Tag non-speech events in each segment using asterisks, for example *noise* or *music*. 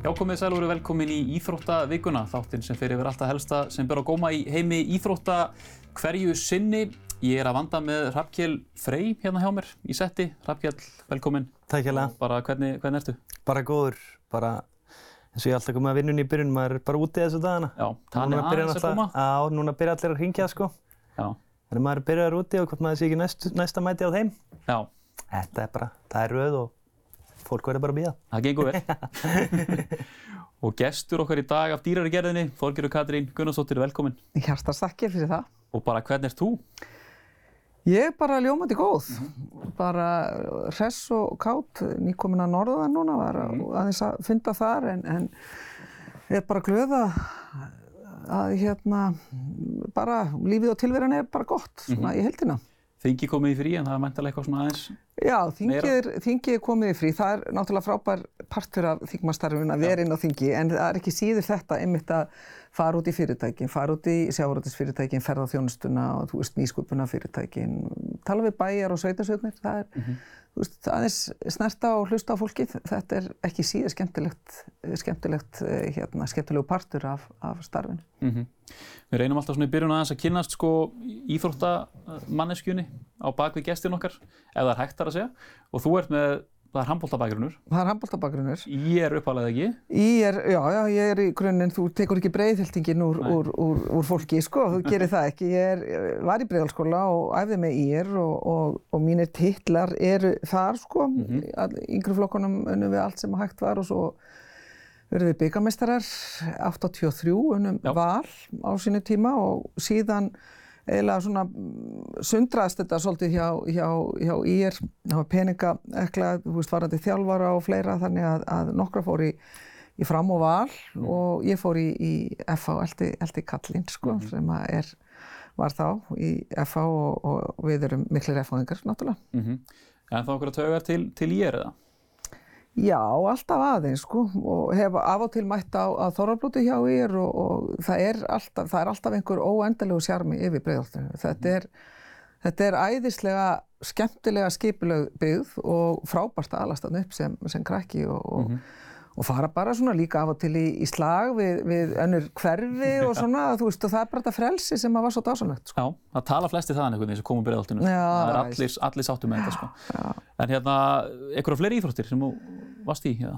Já, komið sæl og verið velkomin í Íþróttavikuna, þáttinn sem fyrir verið alltaf helsta sem ber á góma í heimi Íþrótta hverju sinni. Ég er að vanda með Hrafkjell Frey hérna hjá mér í setti. Hrafkjell, velkomin. Takk hjá það. Bara hvernig, hvernig ertu? Bara góður, bara eins og ég er alltaf komið að vinnunni í byrjun, maður er bara úti þessu dagana. Já, þannig aðeins að koma. Já, núna byrja allir að ringja sko. Já. Þannig maður byrjar úti og hvort maður sé ekki næst, næsta mæti á þeim. Já. Þetta er bara, það er rauð og fólk verður bara að býða. Það gengur vel. *laughs* og gestur okkar í dag af dýrari gerðinni, Þorgerur Katrín Gunnarsdóttir, velkomin. Hjartarstakki fyrir það. Og bara hvernig ert þú? Ég er bara ljómandi góð, bara hress og kátt, nýkomin að norðan núna, var aðeins að fynda þar en, en er bara glöð að, hérna, bara lífið og tilveran er bara gott svona í heldina. Þingi komið í frí en það er mæntilega eitthvað svona aðeins Já, þingið er, komið í frí. Það er náttúrulega frábær partur af þingmastarfun að vera inn á þingi en það er ekki síður þetta einmitt að fara út í fyrirtækin, fara út í sjávaröldisfyrirtækin, ferða þjónustuna og þú veist nýsköpuna fyrirtækin, tala við bæjar og sveitasögnir. Það er, mm -hmm. Veist, aðeins snerta og hlusta á fólkið. Þetta er ekki síður skemmtilegt, skemmtilegt hérna, skemmtilegu partur af, af starfinu. Mm -hmm. Við reynum alltaf svona í byrjun aðeins að kynast sko íþróttamanneskjunni á bakvið gestin okkar, ef það er hægt þar að segja. Og þú ert með, það er handbóltabakgrunnur. Það er handbóltabakgrunnur. Ég er uppálega ekki. Ég er, já, já, ég er í grunninn, þú tekur ekki breiðhildingin úr, úr, úr, úr fólki, sko, þú gerir það ekki. Ég er, var í breiðhalskóla og æfði með ír og, og, og mínir titlar eru þar, sko. Mm -hmm. Yngri flokkunum unnum við allt sem hægt var og svo verðum við byggameistarar 83 unnum val á sínu tíma og síðan eiginlega svona sundraðist þetta svolítið hjá, hjá, hjá ír, það var peninga ekla, þú veist, varandi þjálfara og fleira þannig að, að nokkra fór í, í fram og val mm. og ég fór í, í FH, eldi, eldi Kallin sko, mm. sem að er, var þá í FH og, og við erum miklir FH-ingar náttúrulega. Mm -hmm. En þá okkur að tauga til, til ég er það? Já, alltaf aðeins sko og hef af og til mætt á, á Þorvalblóti hjá ég og, og það er alltaf, það er alltaf einhver óendalegu sjarmi yfir breiðoltinu. Þetta þetta er æðislega skemmtilega skipileg byggð og frábært aðlastan upp sem, sem krakki og, og, mm -hmm. Og fara bara svona líka af og til í, í slag við, við önnur hverfi *laughs* og svona, þú veist, og það er bara þetta frelsi sem var svo dásanlegt. Sko. Já, það tala flesti þaðan einhvern veginn sem komur breiðoltinu. Það er allir, allir sáttu með þetta sko. Já. En hérna, einhverja fleiri íþróttir sem þú varst í? Ja.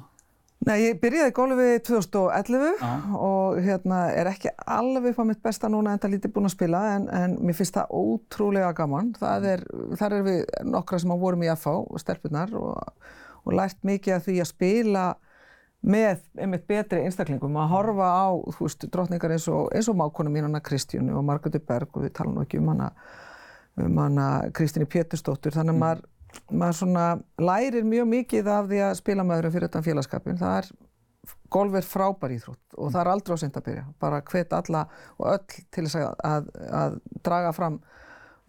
Nei, ég byrjaði í golfi 2011 ah. og hérna er ekki alveg fá mitt besta núna en það lítið búin að spila en, en mér finnst það ótrúlega gaman. Það er, þar er við nokkra sem vorum í FH, stelpunar og, og lært mikið af því að spila með einmitt betri einstaklingum að horfa á, þú veist, drottningar eins og, eins og mákonu mín hana Kristjánu og Margreði Berg og við tala nú ekki um hana, um hana Kristíni Pétursdóttur, þannig að mm. maður maður svona lærir mjög mikið af því að spila með öðrum fyrir þetta félagskapin. Það er, golf er frábær íþrótt og það er aldrei á sent að byrja. Bara hvet alla og öll til þess að, að, að draga fram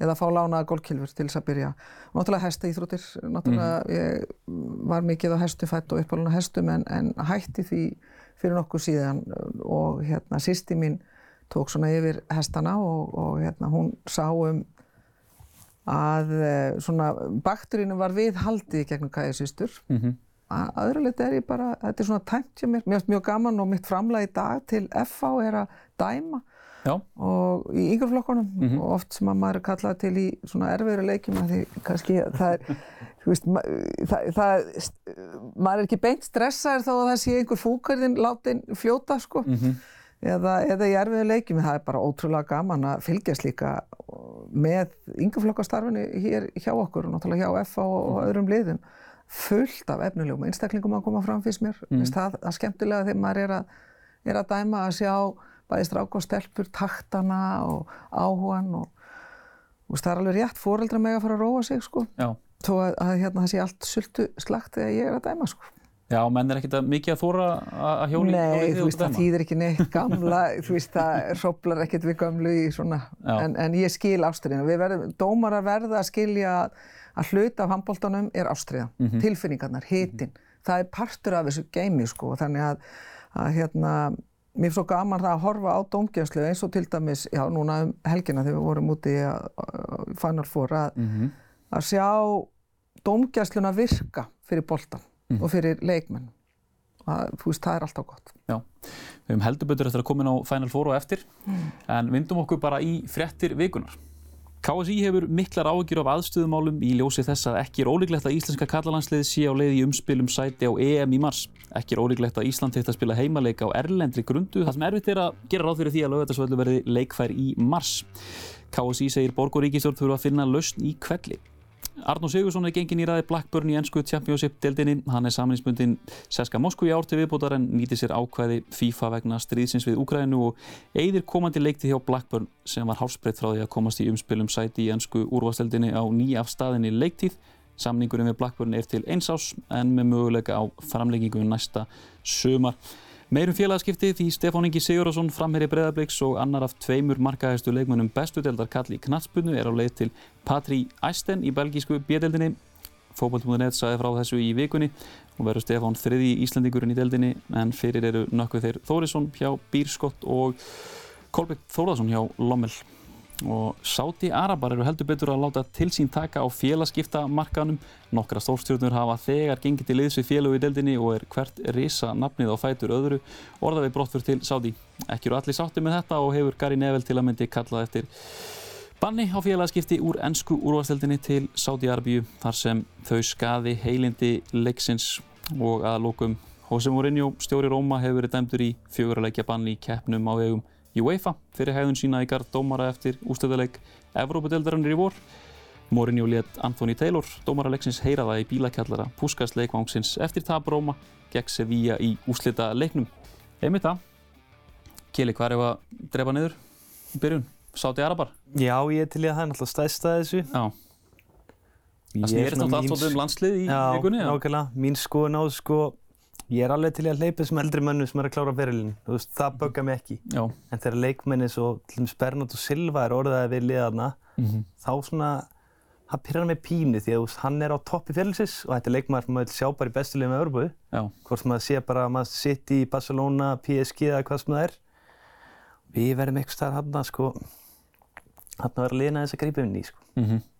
eða fá lánaða golfkilfur til þess að byrja. Náttúrulega hesta íþróttir, náttúrulega ég var mikið á hestum fætt og uppáluna hestum en, en hætti því fyrir nokkuð síðan og hérna sýsti mín tók svona yfir hestana og, og hérna hún sá um að svona bakterínu var viðhaldið gegnum kæðisýstur. Mm -hmm. Að öðru leiti er ég bara, þetta er svona tæmt hjá mér. Mér finnst mjög gaman og mitt framlega í dag til FH er að dæma Já. og í yngreflokkunum mm -hmm. og oft sem að maður er kallað til í svona erfiðri leikjum að því kannski það er, *laughs* þú veist, það, það, maður er ekki beint stressaður þá að það sé einhver fúkarðin látin fljóta sko. Mm -hmm. Eða, eða í erfiðu leikjum, það er bara ótrúlega gaman að fylgjast líka með yngjaflokkastarfinu hér hjá okkur og náttúrulega hjá FA og, og öðrum liðum fullt af efnilegum einstaklingum að koma fram fyrst mér. Mm. Það er skemmtilega þegar maður er að, er að dæma að sjá bæði strák og stelpur, taktana og áhugan og, og það er alveg rétt fóreldra með að fara að róa sig sko. Já. Þó að, að hérna, það sé allt sultu slagt þegar ég er að dæma sko. Já, menn er ekkert mikið að þóra að hjóli Nei, þú veist, það þýðir ekki neitt *laughs* gamla, þú veist, það hróplar ekkert við gamlu í svona, en, en ég skil ástriðina. Við verðum, dómar að verða að skilja að hluta af handbóltanum er ástriða, mm -hmm. tilfinningarnar, hitin. Mm -hmm. Það er partur af þessu geimi, sko, þannig að, að hérna, mér er svo gaman það að horfa á dómgjænslu eins og til dæmis, já, núna um helgina þegar við vorum úti í Final Four, að, mm -hmm. að sjá dómgjænsluna virka fyrir bóltan. Mm. og fyrir leikmenn það, þú veist, það er alltaf gott. Já, við hefum heldur betur eftir að koma inn á Final Four og eftir, mm. en vindum okkur bara í frettir vikunar. KSI hefur miklar áhyggjur af aðstöðumálum í ljósi þess að ekki er ólíklegt að íslenska kallalandsliði sé á leið í umspilum sæti á EM í mars. Ekki er ólíklegt að Ísland þetta spila heimaleika á erlendri grundu. Það sem erfitt er að gera ráð fyrir því að lögvætasvöldu verði leikfær í mars. KSI segir Borg og Ríkistjórn þurfa að finna lausn í kvelli. Arnó Sigursson er gengin í ræði Blackburn í ennsku Championship-deldinni. Hann er saminspundin Seska Moskú í ár til viðbútar en nýti sér ákvæði FIFA vegna stríðsins við Úkrænu og eigðir komandi leikti hjá Blackburn sem var hálsbreytt frá því að komast í umspilum sæti í ennsku úrvasteldinni á nýjafstaðinni leiktíð. Samningurinn við Blackburn er til eins ás en með möguleika á framleggingu næsta sömar. Meirum félagskipti því Stefán Ingi Sigurðarsson framherri Breðabliks og annar af tveimur markaðistu leikmönnum bestudeldar kalli knatspunnu er á leið til Patri Æsten í belgísku bjedeldinni. Fókbalt.net saði frá þessu í vikunni og verður Stefán þriði íslendingurinn í deldinni en fyrir eru nökkuð þeir Þórisson hjá Bírskott og Kolbjörn Þórðarsson hjá Lommel og Sáti Arabar eru heldur betur að láta til sín taka á félagskiptamarkanum. Nokkra stórstjórnur hafa þegar gengið til liðs við félög í deldinni og er hvert risa nafnið á fætur öðru orða við brottfur til Sáti. Ekki eru allir sátti með þetta og hefur Gary Neville til að myndi kallað eftir banni á félagskipti úr ennsku úrvasteldinni til Sáti Arabíu þar sem þau skaði heilindi leiksins og að lókum Jose Mourinho, stjóri Róma, hefur verið dæmdur í fjögurleikja banni í keppnum á vegum UEFA fyrir hegðun sína í gard dómara eftir ústöðuleik Evrópadeildarinnar í vor. Mourinho let Anthony Taylor, dómaralegsins, heyra það í bílakjallara Puskas leikvángsins eftir tap Róma gegn Sevilla í úslita leiknum. Einmitt það. Kili, hvað er það að drepa niður í byrjun? Sáti Arabar? Já, ég er til í að það er náttúrulega stæðstæðið þessu. Já. Það snýrist náttúrulega alltaf um landslið í vikunni. Já, nákvæmlega. Mín skoðun á sko Ég er alveg til að hleypa þessum eldri mönnum sem er að klára veist, það böggar mig ekki. Já. En þegar leikmenni svo, Bernardo Silva er orðaðið við liðarna, mm -hmm. þá svona, það pyrrar mig pínu því að hann er á toppi ferilsins og þetta er leikmæður sem maður sjá bara í bestu liðum af. Já. Hvort maður sé bara að maður sitt í Barcelona, PSG eða hvað sem það er. Við verðum eitthvað starf hann að sko, hann að vera liðna þess að grípa inn í sko. Mm -hmm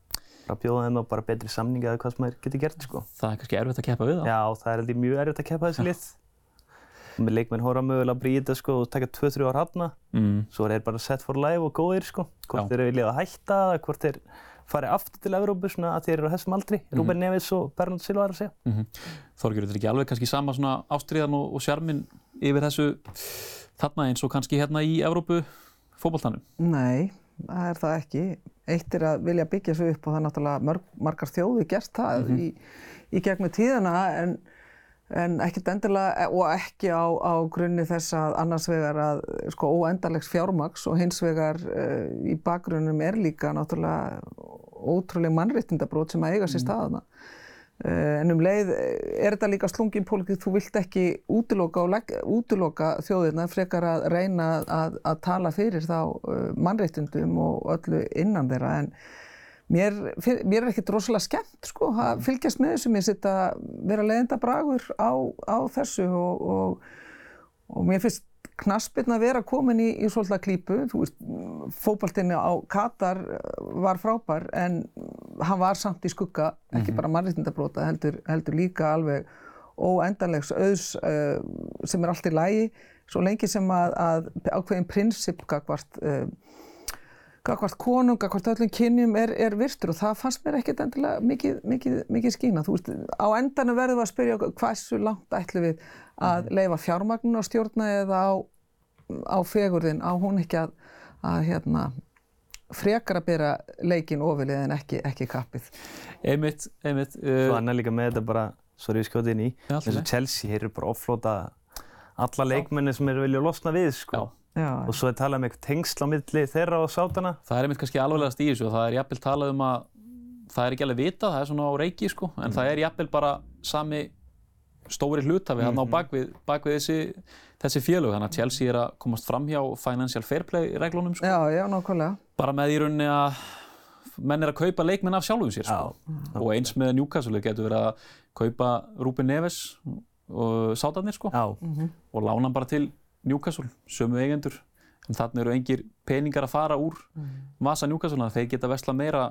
að bjóða þeim á bara betri samningi eða hvað sem maður getur gert sko. Það er kannski erfitt að keppa við það? Já, það er heldur mjög erfitt að keppa þessi lið. Með leikmenn horfa mögulega að bríða sko og taka 2-3 ár hafna. Mm. Svo er bara set for life og góðir sko. Hvort þeir eru viljað að hætta eða hvort þeir farið aftur til Evrópu svona að þeir eru á þessum aldri. Mm. Rúben Neves og Bernhard Silva er að segja. Mm -hmm. Þorgjur, þetta er ekki alveg kannski sama svona ástriðan og, og sjarmin yfir þessu þarna eins og kannski hérna í Evrópu fókbaltanum? Nei, það er það ekki. Eitt er að vilja byggja svo upp og það er náttúrulega mörg, margar þjóði gert það mm -hmm. í, í gegnum tíðana en, en ekkert endilega og ekki á, á grunni þess að annars vegar að sko óendarlegs fjármaks og hins vegar uh, í bakgrunnum er líka náttúrulega ótrúlega mannréttindabrót sem að eiga sér mhm. staðana. Eh, en um leið eh, er þetta líka slungin pólitík, þú vilt ekki útiloka, útiloka þjóðirna frekar að reyna að, að tala fyrir þá eh, mannreittundum og öllu innan þeirra. En mér, mér er ekkert rosalega skemmt sko að fylgjast með þessu, mér sitt að vera leiðenda bragur á, á þessu og, og, og mér finnst knaspirna vera komin í, í svolítið klípu, þú veist, fókbaltinni á Katar var frábær en hann var samt í skugga, ekki mm -hmm. bara mannreitindabróta, heldur, heldur líka alveg óendanlegs auðs uh, sem er allt í lægi, svo lengi sem að, að ákveðin prinsip gagvart, uh, gagvart konung, gagvart öllum kynjum er, er virtur og það fannst mér ekkert endilega mikið, mikið, mikið skína. Þú veist, á endanum verðum við að spyrja hversu langt ætlum við að mhm. leifa fjármagnun á stjórna eða á, á fegurðin, á hún ekki að, að hérna, frekar að byrja leikin ofilið en ekki, ekki kappið. Einmitt, einmitt. Uh, Svo annar líka með þetta bara, svo er ég skjótið inn í, eins og Chelsea, hér eru bara offlóta alla leikmenni sem eru viljað losna við, sko. Já. Og svo er talað um eitthvað tengsl á milli þeirra og sátana. Það er einmitt kannski alveglegast í þessu og það er jafnvel talað um að það er ekki alveg vita, það er svona á reiki, sko, en mm. það er jafnvel bara sami stóri hlutafi hann á mhm. bakvið, bakvið þessi, þessi félög. Þannig að Chelsea er að komast fram hjá financial fair play reglunum. Sko. Já, já, nákvæmlega. Bara með í rauninni að menn er að kaupa leikmenn af sjálfum sér. Sko. Já, og eins með Newcastle getur verið að kaupa Ruben Neves og sátarnir sko. -hmm. og lána hann bara til Newcastle, sömu eigendur En þannig eru engir peningar að fara úr vasa Newcastle, þeir geta vesla meira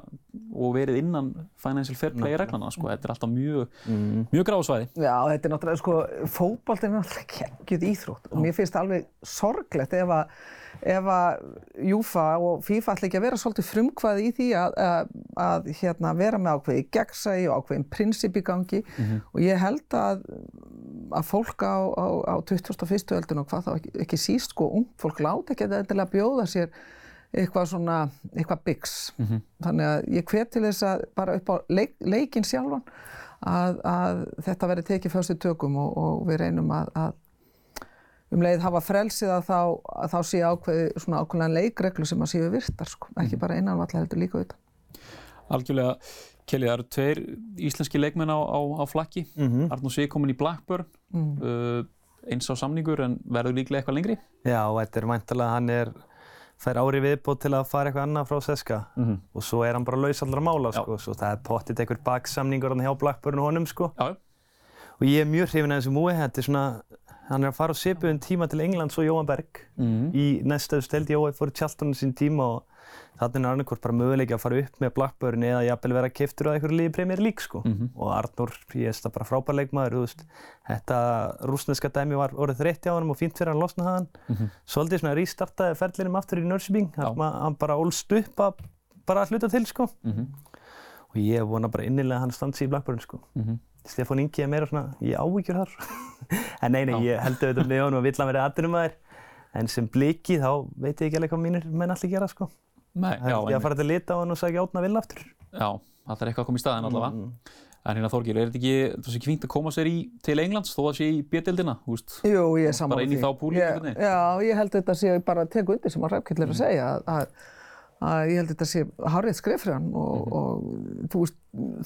og verið innan financial fair play reglana, sko. Þetta er alltaf mjög, mm. mjög gráðsvæði. Já, þetta er náttúrulega, sko, fókbalt er náttúrulega kekkjuð íþrótt og mér finnst alveg sorglegt ef að ef að Júfa og FIFA ætla ekki að vera svolítið frumkvæði í því að, að, að hérna, vera með ákveði gegnsægi og ákveðin prinsip í gangi mm -hmm. og ég held að, að fólk á, á, á 21. öldun og hvað þá ekki, ekki síst sko, ung fólk láti ekki að bjóða sér eitthvað svona, eitthvað byggs. Mm -hmm. Þannig að ég hvet til þess að bara upp á leik, leikin sjálfan að þetta veri tekið fyrstu tökum og, og við reynum að um leið hafa frelsið að þá, að þá sé ákveði svona ákveðan leikreglu sem að séu virtar sko, ekki mhm. bara innanvallar heldur líka auðvitað. Algjörlega, Kelly, það eru tveir íslenski leikmenn á, á, á flakki, mm -hmm. Arnur Sig komin í Blackburn, mm -hmm. uh, eins á samningur en verður líklega eitthvað lengri? Já, þetta er mæntilega, hann er, fær ári viðbót til að fara eitthvað annað frá Seska mm -hmm. og svo er hann bara laus allra mála sko, svo það er pottit einhver baksamningur hann hjá Blackburn og honum sko. Já. Og ég er mjög hrifin að þessu múi, þetta er svona Hann er að fara á svipuðum tíma til Englands og Jóhann Berg mm. í næstaðu steldi Jóhann fór í Charlton sín tíma og þannig er annarkort bara möguleiki að fara upp með Blackburn eða jafnvel vera keftur á einhverju liði Premier League sko. Mm -hmm. Og Arnur, ég veist það bara frábær leikmaður, þú veist, þetta rúsneska dæmi var orðið þreytti á hann og fínt fyrir hann losna hann. Mm -hmm. Svolítið svona restartaði ferlinum aftur í Norrköping, hann bara ólst upp að bara hluta til sko. -hmm. Og ég vona bara innilega að hann standi í Blackburn sko. Mhm. Stefán Ingi er meira svona, ég ávíkjur þar. *laughs* en nei, nei, ég held auðvitað með honum vill hann verið aðdunumæður. En sem bliki þá veit ég ekki alveg hvað mínir menn allir gera sko. Nei, já. Ég að fara til að lita á hann og sagja átna vill aftur. Já, það er eitthvað að koma í staðin allavega. Mm. En hérna Þorgir, er þetta ekki, þú veist ekki fínt að koma sér í til Englands þó að sé í bjöldildina, þú veist? Jú, ég er saman á því. Bara inn í þá púli? Já, ég held þetta að sé bara að teka undir sem að Ræfkill er að segja að að ég held að þetta sé hárið skref fyrir hann og, mm -hmm. og þú veist,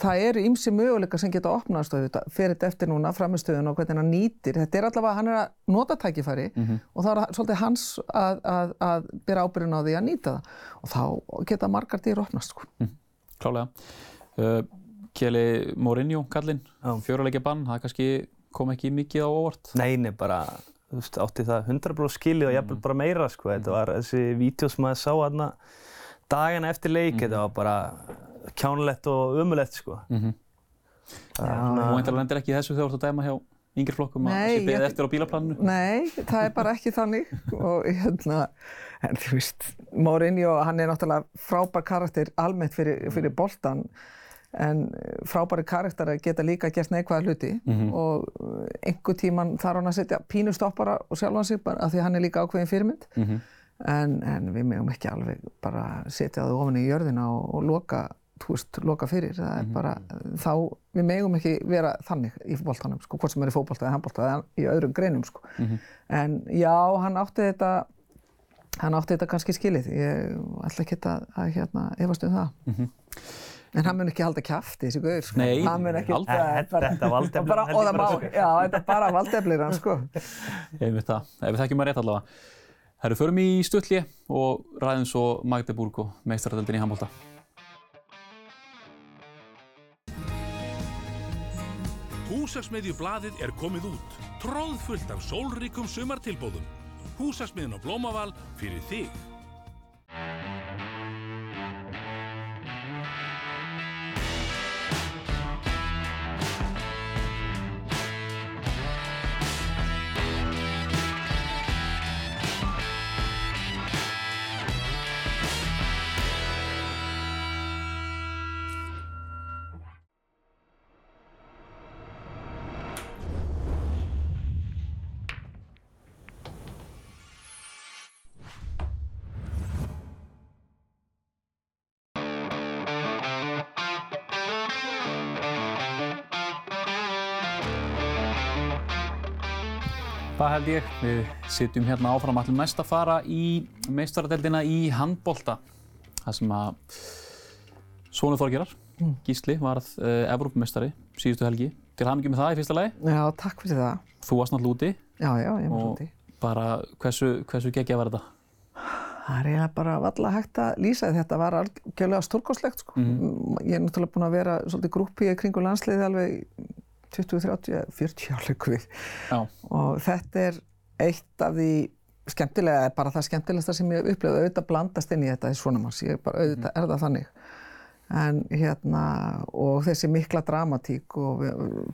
það eru ymsi möguleika sem geta opnast og þetta fer þetta eftir núna framistöðun og hvernig hann nýtir. Þetta er allavega, hann er að nota tækifæri mm -hmm. og þá er svolítið hans að, að, að byrja ábyrjun á því að nýta það og þá geta margar dýr opnast. Sko. Mm -hmm. Klálega. Uh, Kjeli Mourinho, kallinn, fjóruleikja bann, það kannski kom ekki mikið á óvart? Nei, nei, bara þú veist, átti það 100% skilið og jafnvel mhm. bara meira, sko. Þetta mhm. var þessi sem maður sá aðna dagina eftir leik, mm -hmm. þetta var bara kjánulegt og umulett sko. Mm -hmm. Þú veintilega lendir ekki í þessu þegar þú ert að dæma hjá yngir flokkum að sé beðið eftir á bílaplaninu? Nei, það er bara ekki þannig *laughs* og hérna, en þú veist, Mourinho, hann er náttúrulega frábær karakter almennt fyrir, fyrir boltan en frábæri karakter geta líka gert neikvæða hluti mm -hmm. og einhver tíman þarf hann að setja pínustoppara og sjálfa sig bara af því hann er líka ákveðin fyrirmynd mm -hmm en, en við meðum ekki alveg bara setja það ofan í jörðina og, og loka, veist, loka fyrir það er -hmm. bara, þá, við meðum ekki vera þannig í fólkváltanum, sko, hvort sem er í fókbólta eða handbólta eða í öðrum greinum sko. mm -hmm. en já, hann átti þetta hann átti þetta kannski skilið ég ætla ekki að, að hérna, efast um það mm -hmm. En hann mun ekki halda kæfti þessi guður, sko. Nei, aldrei. Þetta valdeflir hann heldur bara, sko. Já, þetta bara valdeflir hann, sko. Ég veit það. Ef við þekkjum að rétt allavega. Herru, förum í stutli og ræðum svo Magdeburg og meistaradöldin í handbólta. Húsaksmiðjublaðið er komið út, tróðfullt af sólríkum sumartilbóðum. Húsaksmiðin á Blómaval fyrir þig. Held ég. Við sitjum hérna áfram allir næst að fara í meistaradeldina í handbolta. Það sem að Sónu Þorgerar, mm. Gísli, varð uh, eh, Evrópumestari síðustu helgi. Til hafmyggjum með það í fyrsta lagi. Já, takk fyrir það. Þú varst náttúrulega úti. Já, já, ég var úti. Og bara hversu, hversu geggja var þetta? Það er eiginlega bara valla hægt að lýsa þetta. var algjörlega stórkáslegt sko. Mm -hmm. Ég er náttúrulega búin að vera svolítið grúpi í kringu landsliði alveg 20, 30, 40 áleiku við Já. og þetta er eitt af því skemmtilega, bara það skemmtilegsta sem ég upplifði, auðvitað blandast inn í þetta í svona manns, ég bara, auðvitað er það þannig. En hérna, og þessi mikla dramatík og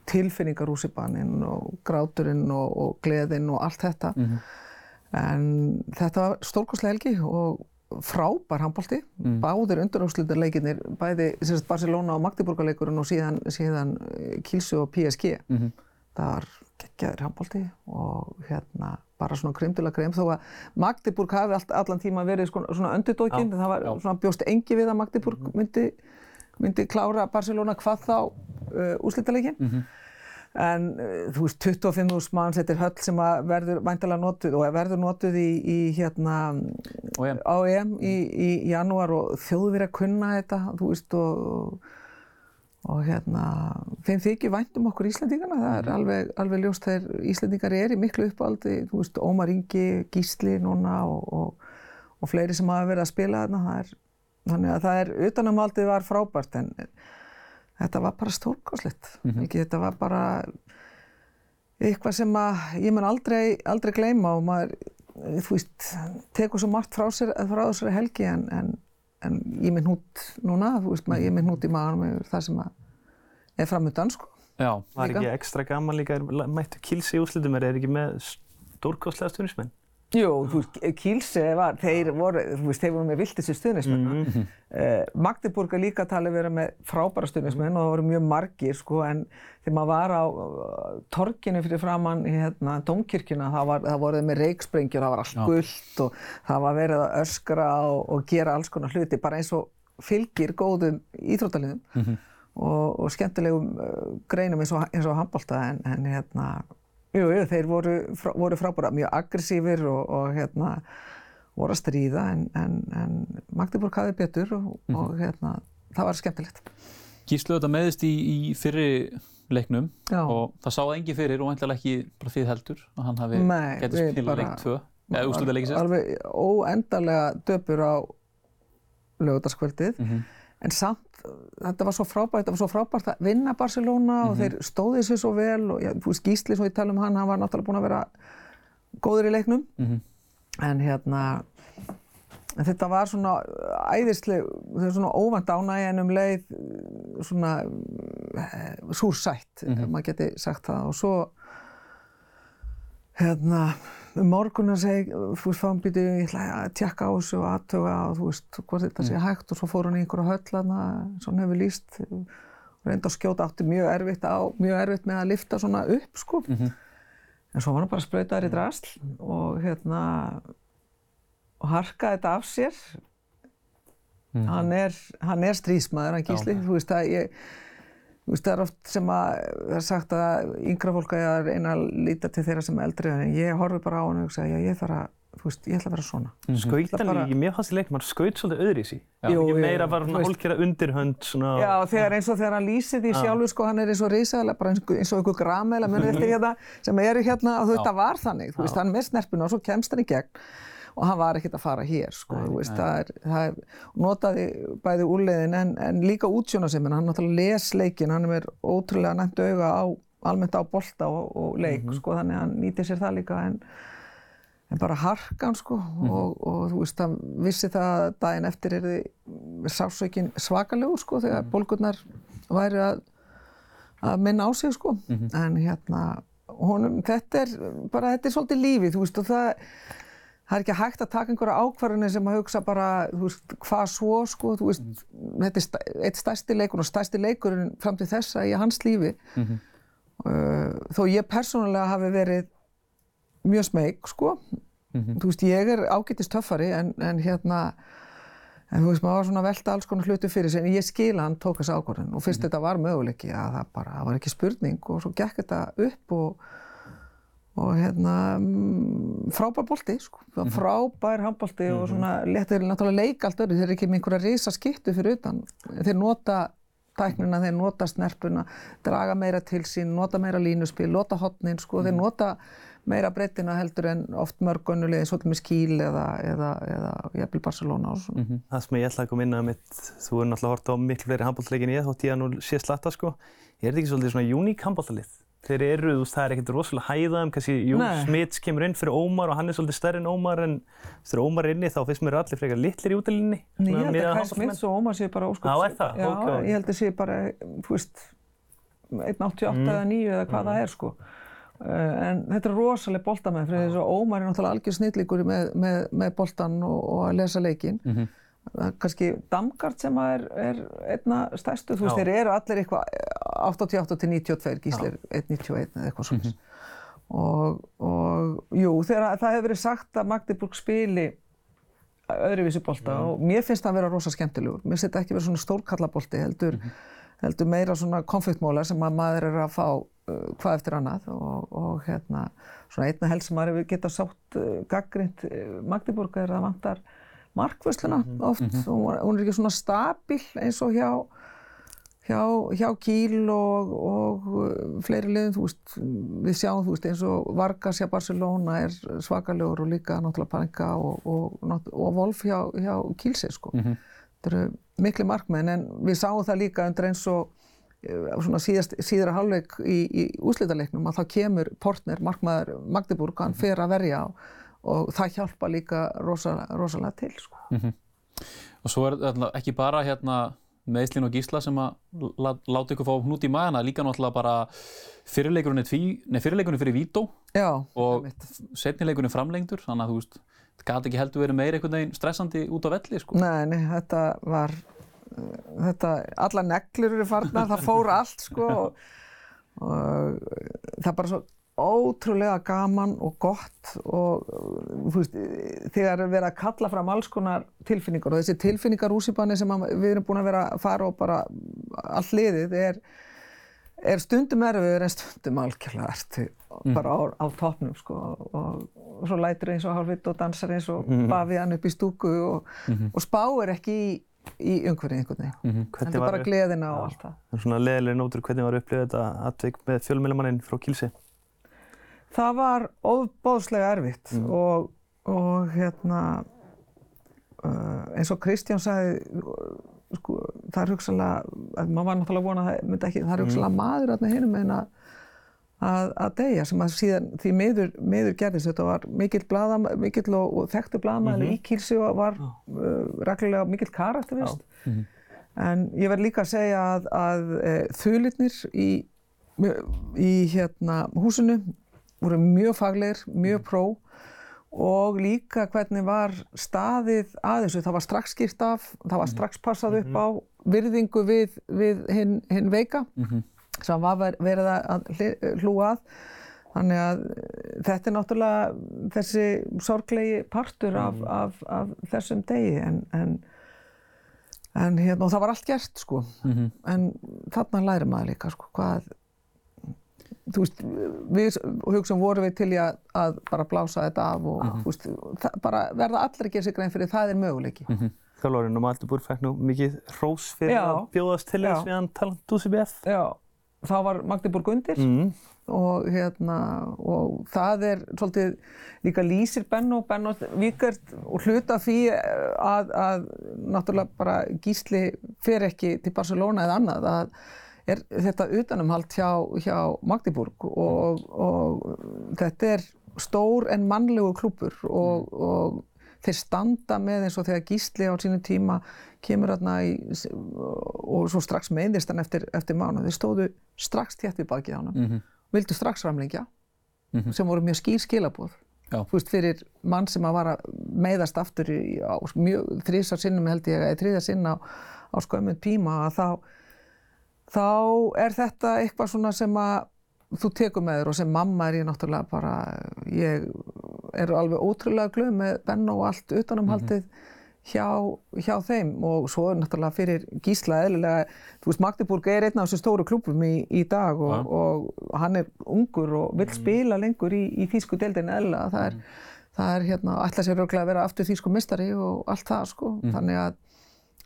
tilfinningar úr síðbaninn og gráturinn og, og gleðinn og allt þetta. En þetta var stórkoslega helgi og frábær handbólti, mm. báðir undanúslutarleikinnir, bæði sérst, Barcelona og Magdeburgarleikurinn og síðan, síðan Kilsu og PSG. Mm -hmm. Það var geggjaður handbólti og hérna bara svona krymdulega krem þó að Magdeburg hafi all, allan tíma verið sko, svona öndudókinn, það var já. svona bjóst engi við að Magdeburg -hmm. myndi, myndi klára Barcelona hvað þá uh, úslítaleikin. -hmm. En þú veist, 25.000 manns, þetta er höll sem verður væntalega notuð og verður notuð í, í hérna á EM í, í janúar og þjóður verið að kunna þetta, þú veist, og, og hérna, þeim þykir vænt um okkur Íslandingana, það er alveg, alveg ljóst þegar Íslandingar er í miklu uppáldi, þú veist, Ómar Ingi, Gísli núna og, og, og fleiri sem hafa verið að spila þarna, það er, þannig að það er, utanumaldið var frábært en þetta var bara stórkáslegt, mm -hmm. þetta var bara eitthvað sem að ég mun aldrei, aldrei gleyma og maður, þú veist, tekur svo margt frá sér, frá þessari helgi en, en, en ég minn hút núna, þú veist, maður, ég minn hút í maðurum yfir það sem er framöndan, sko. Já, var ekki ekstra gaman líka, mættu Kilsi í úslitum, er ekki með stórkostlega stundismenn? Jú, þú veist, Kílse var, þeir voru, þú veist, þeir voru með viltisir stuðnismenn. Mm -hmm. uh, Magdeburg er líka talið verið með frábæra stuðnismenn og það voru mjög margir, sko, en þegar maður var á uh, torkinu fyrir framann í hérna, Dómkirkjuna, það, það voruð með reiksprengjur, það var allt gullt og það var verið að öskra og, og gera alls konar hluti, bara eins og fylgir góðum íþróttaliðum mm -hmm. og, og skemmtilegum uh, greinum eins og, og handbólta, en, en hérna, Jú, jú, þeir voru, frá, voru frábæra, mjög aggressífir og, og hérna, voru að stríða en, en, en Magdeburg hafði betur og, mm -hmm. og hérna, það var skemmtilegt. Gíslu þetta meðist í, í fyrri leiknum Já. og það sáði engi fyrir og einhverlega ekki bara þið heldur að hann hafi getið spila leik 2 eða úsluta leikið sérst. Alveg óendarlega döpur á lögutarskvöldið mm -hmm. En samt þetta var svo frábært, þetta var svo frábært að vinna Barcelona og mm -hmm. þeir stóðið sér svo vel og þú veist Gísli, svo ég tala um hann, hann var náttúrulega búinn að vera góður í leiknum mm -hmm. en hérna en þetta var svona æðisleg, þetta var svona óvænt ánægi en um leið svona eh, súrsætt, mm -hmm. maður geti sagt það og svo hérna um morgunar segi, þú veist, þá býtu ég ætla að tjekka á þessu og aðtöga og þú veist, hvort þetta sé hægt og svo fór hann í einhverja höll aðna, svona hefur líst reynda að skjóta átti mjög erfitt á, mjög erfitt með að lifta svona upp, sko. Mm -hmm. En svo var hann bara spröytaður í drasl og hérna, og harkaði þetta af sér. Mm -hmm. Hann er, hann er strísmaður, hann gísli, þú veist, að ég, veist, það er oft sem að það er sagt að yngra fólk að reyna að líta til þeirra sem eldri en ég horfi bara á hann og hugsa, já ég þarf að, þú veist, ég ætla að vera svona. Mm -hmm. Skautan bara... líki, mér fannst í leiknum, hann skaut svolítið öðri í sí. Jú, ekki meira bara svona hólkera undirhönd svona. Já, þegar eins og þegar hann lýsir því sjálfur, sko, hann er eins og risaðilega, bara eins og einhver grammeila munið eftir hérna, sem eru hérna, og þetta var þannig, þú veist, hann með snerpuna og svo kemst hann í gegn og hann var ekkert að fara hér sko, nei, veist, það er, það er, notaði bæði úrleiðin en, en líka útsjónasemmin, hann náttúrulega les leikin, hann er ótrúlega næmt auga á, almennt á bolta og, og leik, mm -hmm. sko, þannig að hann nýtir sér það líka en, en bara harkan sko mm -hmm. og, og þú veist, hann vissi það daginn eftir er þið sásaukin svakalegu sko þegar mm -hmm. bólgurnar væri að, að minna á sig sko, en hérna honum, þetta er bara, þetta er svolítið lífið, þú veist, og það það er ekki hægt að taka einhverja ákvarðinni sem að hugsa bara, þú veist, hvað svo, sko, þú veist, mm. þetta er stæ, eitt stærsti leikur og stærsti leikurinn fram til þessa í hans lífi. Mm -hmm. uh, þó ég persónulega hafi verið mjög smeg, sko. Mm -hmm. Þú veist, ég er ágætist töffari en, en hérna, en þú veist, maður var svona velta alls konar hlutu fyrir sig, en ég skila hann tók þessu ákvarðin og fyrst -hmm. þetta var möguleiki að það bara, það var ekki spurning og svo gekk þetta upp og og hérna mm, frábær bólti sko, mm -hmm. frábær handbólti mm -hmm. og svona letur náttúrulega leik allt öru, þeir eru ekki með einhverja risa skiptu fyrir utan, þeir nota tæknina, þeir nota snerpuna draga meira til sín, nota meira línuspil nota hotnin, sko, mm -hmm. þeir mhm. nota meira breytina heldur en oft mörgunulegi svolítið með skíl eða eða, eða jafnvel Barcelona og svona mhm. Það sem ég ætla að koma inn að mitt þú er náttúrulega hort á miklu fleiri handbóltleikin ég þótt ég að nú sé slatta sko, er þetta ekki svolítið svona uník handbóltalið? Þeir eru, þú veist, það er ekkert rosalega hæðaðum, kannski Jú Nei. Smits kemur inn fyrir Ómar og hann er svolítið stærri en Ómar en þegar Ómar er inni þá finnst mér allir frekar litlir í útilinni. Nei, ég held að Kai Smits og Ómar séu bara ósköps. Já, er það? Já, Ok, ok. ég held að séu bara, þú veist, 1.88 Mm. eða 9 eða hvað það er, sko. Uh, en þetta er rosalega boltamenn, fyrir þess að Ómar er náttúrulega algjör snillíkur með, með, með boltan og, og að lesa leikinn. Mhm. Það er kannski Damgard sem er, er einna stærstu, þú veist, þeir eru allir eitthvað 88 til 92, gíslir 191 eða eitthvað svona. og, og jú, þegar það hefur verið sagt að Magdeburg spili öðruvísi bolta og mér finnst það að vera rosa skemmtilegur. Mér finnst þetta ekki vera svona stórkallabolti, heldur, heldur meira svona konfliktmóla sem að maður er að fá uh, hvað eftir annað. Og, og hérna, svona einna helst sem maður hefur getað sátt uh, gaggrind uh, Magdeburg er að vantar markvösluna oft, hún, var- hún er ekki svona stabil eins og hjá hjá, hjá Kíl og, og uh, fleiri þú veist, við sjáum, veist, eins og Vargas hjá Barcelona er svakalegur og líka náttúrulega Panenka og, og, og Wolf hjá, hjá Kílsi, sko. Þetta eru miklu markmenn, en við sáum það líka undir eins og uh, svona síðast, síðara hálfleik í, í úslítaleiknum að þá kemur Portner, markmaður Magdeburg, hann fer að verja og, og það hjálpa líka rosalega, rosalega til, sko. Og svo er þetta ekki bara hérna meðslinn og gísla sem að láta ykkur fá hnút í magana, líka náttúrulega bara fyrirleikurinn fyrir Vító og setnileikurinn framlengdur, þannig að þú veist, það gæti ekki heldur verið meira einhvern veginn stressandi út á velli, sko. Nei, nei, þetta var, þetta, alla neglur eru farnar, það fór allt sko og, og það er bara svo ótrúlega gaman og gott og uh, veist, þegar er verið að kalla fram alls konar tilfinningar og þessi tilfinningar úsipanni sem við erum búin að vera að fara og bara all liðið er, er stundum erfiður en stundum algjörlega ertu bara á, á toppnum sko og, og svo lætur eins og hálfitt og dansar eins og bafi hann upp í stúku og, og spáir ekki í, í umhverfið einhvern veginn. Hvernig Heldur bara var- gleðina og allt það. Það er svona leðilega nótur hvernig var upplifað þetta atvik með fjölmjölamannin frá Kílsi. Það var óbóðslega erfitt og, og hérna uh, eins og Kristján sagði sko, það er hugsalega, að maður var náttúrulega að vona að það myndi ekki, það er hugsalega maður þarna hinum en að að, að deyja sem að síðan því miður, miður gerðist þetta var mikill, blaða, mikill og, og þekktu blaðmæli í Kílsi og var uh, reglulega mikill karakterist en ég verð líka að segja að, að e, þulirnir í, í hérna húsinu voru mjög faglegir, mjög pró og líka hvernig var staðið að þessu, það var strax skýrt af, það var strax passað upp á virðingu við, við hinn hin veika sem var ver- verið að hlúa að. Þannig að eh, þetta er náttúrulega þessi sorglegi partur af, af, af þessum degi. En, en, en hérna, og það var allt gert sko. En þarna læri maður líka sko, hvað, þú veist, við hugsaum vorum við til í að, að bara blása þetta af og þú veist, það, bara verða allir að gera sig grein fyrir það er möguleiki. Þjálfarinn og Maldubur fekk nú mikið hrós fyrir Já. að bjóðast til þess við hann talant UCBF. Já, þá var Magdeburg undir Mm. og hérna og það er svolítið líka lýsir Benno, Benno Víkert og hluta því að, að náttúrulega bara gísli fer ekki til Barcelona eða annað að er þetta utanumhald hjá, hjá Magdeburg og, og þetta er stór en mannlegu klúpur og, og þeir standa með eins og þegar Gísli á sínum tíma kemur þarna í, og svo strax meðist hann eftir, eftir mánu. Þeir stóðu strax þétt við bakið á hann, Mhm. vildu strax framlengja sem voru mjög skýr skilabóð. Veist, fyrir mann sem að var að meiðast aftur í, á mjög þrísar sinnum held ég, eða þriðja sinn á, á skömmum tíma að þá, þá er þetta eitthvað svona sem að þú tekur með þér og sem mamma er ég náttúrulega bara, ég er alveg ótrúlega glöð með Benno og allt utanumhaldið hjá, hjá þeim. Og svo er náttúrulega fyrir Gísla eðlilega, þú veist Magdeburg er einn af þessu stóru klúbum í, í dag og, og hann er ungur og vill spila lengur í, í þýsku deildin eðlilega, það er, það er hérna, ætla sér örglega að vera aftur þýsku mistari og allt það sko, þannig að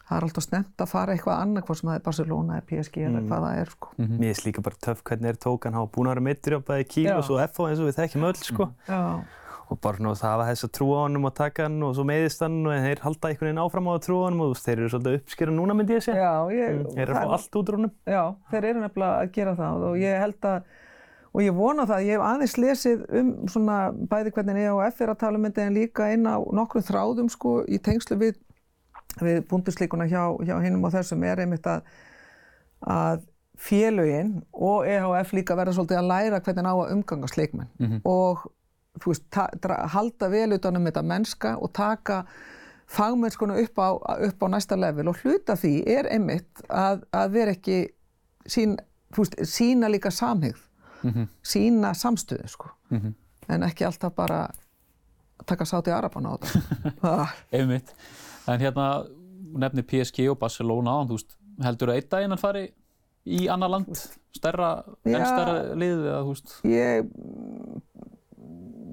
það er alltaf snemt að fara eitthvað annað hvort sem það er Barcelona eða PSG eða hvað það er sko. Mér finnst líka bara töff hvernig er tók hann hafa búin að vera meittur á bæði Kíl Já. og svo FH eins og við þekkjum öll sko. Já. Og bara svona það hafa þess að trúa á hann og taka hann og svo meiðist hann og þeir halda einhvern veginn áfram á að trúa hann og þeir eru svolítið uppskera núna myndi ég segja. Já, ég, Þeir eru að fá allt út úr honum. Já, þeir eru nefnilega að gera það og ég held að og ég vona það, ég hef aðeins lesið um svona bæði hvernig EOF er að tala um þetta en líka inn á nokkrum þráðum sko í tengslu við, við búndusleikuna hjá, hjá hinnum og þessum er einmitt að, að félögin og EHF líka verða svolítið að læra hvernig á að umgangast leikmenn mm -hmm. og veist, halda vel utanum þetta mennska og taka fagmennskonu upp á, upp á næsta level og hluta því er einmitt að, að vera ekki sín, veist, sína líka samhigð, mm -hmm. sína samstöðu sko, mm -hmm. en ekki alltaf bara taka sátt í Arabana á þetta. *laughs* einmitt, en hérna nefnir PSG og Barcelona á, þú veist, heldur það einn daginn að fari í annar land, stærra, enn stærra liðið eða þú veist? Ég